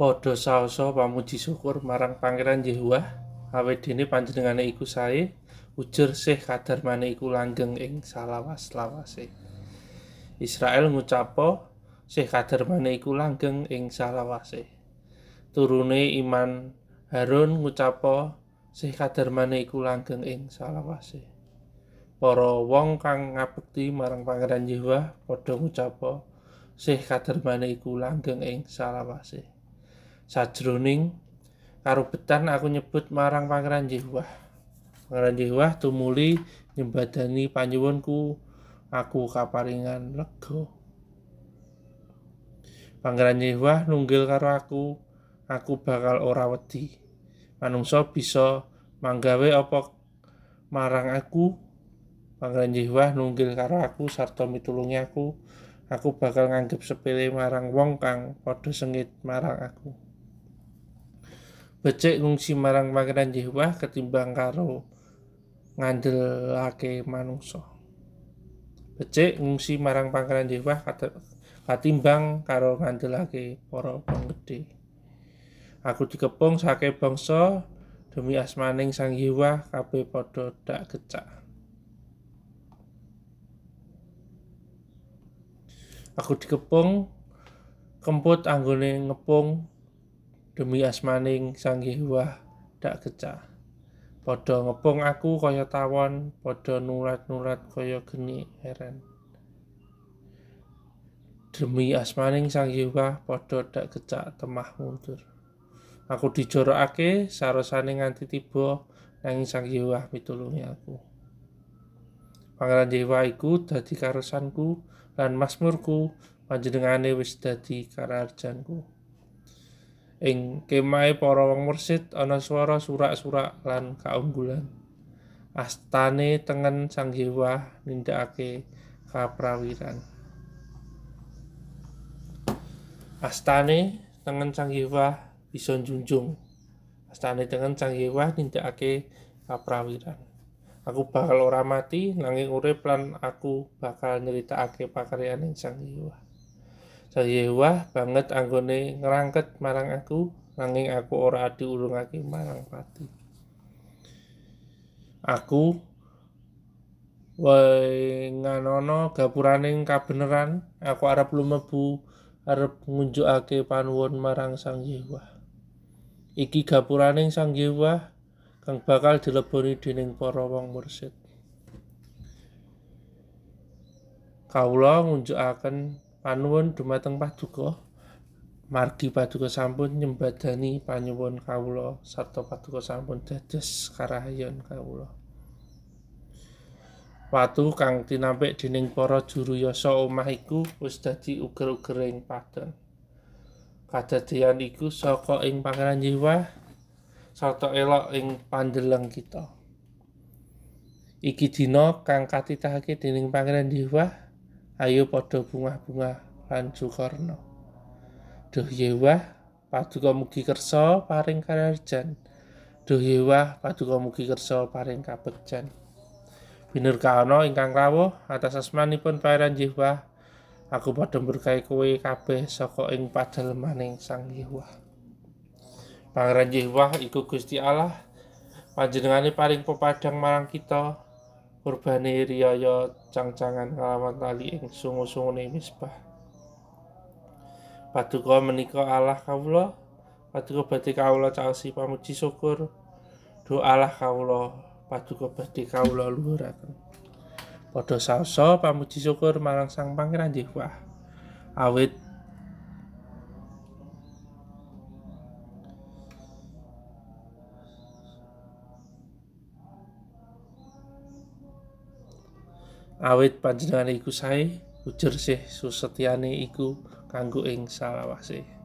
Padha saosa pamuji syukur marang Pangeran Yehuwah awit dene panjenengane iku sae ujur sih kadarmane iku langgeng ing salawas-lawase. Israel ngucapo sih kadarmane iku langgeng ing salawase. Turune iman Harun ngucapo sih kadarmane iku langgeng ing salawase. Para wong kang ngabekti marang Pangeran Yehuwah padha ngucapo sih kadarmane iku langgeng ing salawase. Sajroning karubetan aku nyebut marang Pangeran Yehuwah. Pangeran Yehuwah tumuli nyembadani panyuwunku, aku kaparingan lega. Pangeran Yehuwah nunggil karo aku, aku bakal ora wedi. Manungsa bisa manggawe apa marang aku. Pangeran Yehuwah nunggil karo aku sarta mitulungi aku. Aku bakal nganggep sepele marang wong kang padha sengit marang aku. Becik ngungsi marang Pangeran Yehuwah ketimbang karo ngandelake manungsa. Becik ngungsi marang Pangeran Yehuwah katimbang karo ngandelake para wong gedhe. Aku dikepung sake bangsa demi asmaning Sang Yehuwah kabeh padha dak kecak. Aku dikepung kemput anggone ngepung demi asmaning Sang Yehuwah dak kecah. Padha ngepung aku kaya tawon, padha nurat-nurat kaya geni heran. Demi asmaning Sang Yehuwah padha dak kecak temah mundur. Aku dijorokake sarosane nganti tiba nanging Sang Yehuwah mitulungi aku. Pangeran Yehuwah iku dadi karosanku lan masmurku panjenengane wis dadi kararjanku. Ing kemahe para wong mursid ana swara surak-surak lan kaunggulan. Astane tengen sang Yehuwah nindakake kaprawiran. Astane tengen sang Yehuwah bisa njunjung. Astane tengen sang Yehuwah nindakake kaprawiran. Aku bakal ora mati nanging urip lan aku bakal nyeritakake pakaryaning sang Yehuwah banget anggone ngerangket marang aku nanging aku ora diurungake marang pati. Aku wae nganono gapuraning kabeneran aku arep lumebu arep ngunjukake panuwun marang Sang Yewah. Iki gapuraning Sang Yewah kang bakal dileboni dening para wong mursid. Kawula ngunjukaken panuwun dumateng paduka. Margi paduka sampun nyembadani panyuwun kawula. Sarta paduka sampun dados karahayon kawula. Watu kang tinampik dening para juru yasa omah iku wis dadi uger-ugering padon. Iku saka ing pangeran jiwa sarta elok ing pandeleng kita. Iki dina kang katitahake dening pangeran jiwa ayo padha bungah-bungah lan sukarna duh yewah paduka mugi kersa paring kararjan duh yewah paduka mugi kersa paring kabekjan binurkana ingkang rawuh atas asmanipun pangeran yewah aku padha berkahi kowe kabeh saka ing padalemaning sang yewah pangeran yewah iku Gusti Allah panjenengane paring pepadang marang kita kurbane riyaya cangcangan kalawan tali ing sungu-sungune misbah. Paduka menika Allah kawula. Paduka badhe kawula caosi pamuji syukur. Doa Allah kawula paduka badhe kawula luhuraken. Padha saosa pamuji syukur marang Sang Pangeran Yehuwa awit awit panjenengane iku sae ujur sih susetyane iku kanggo ing salawase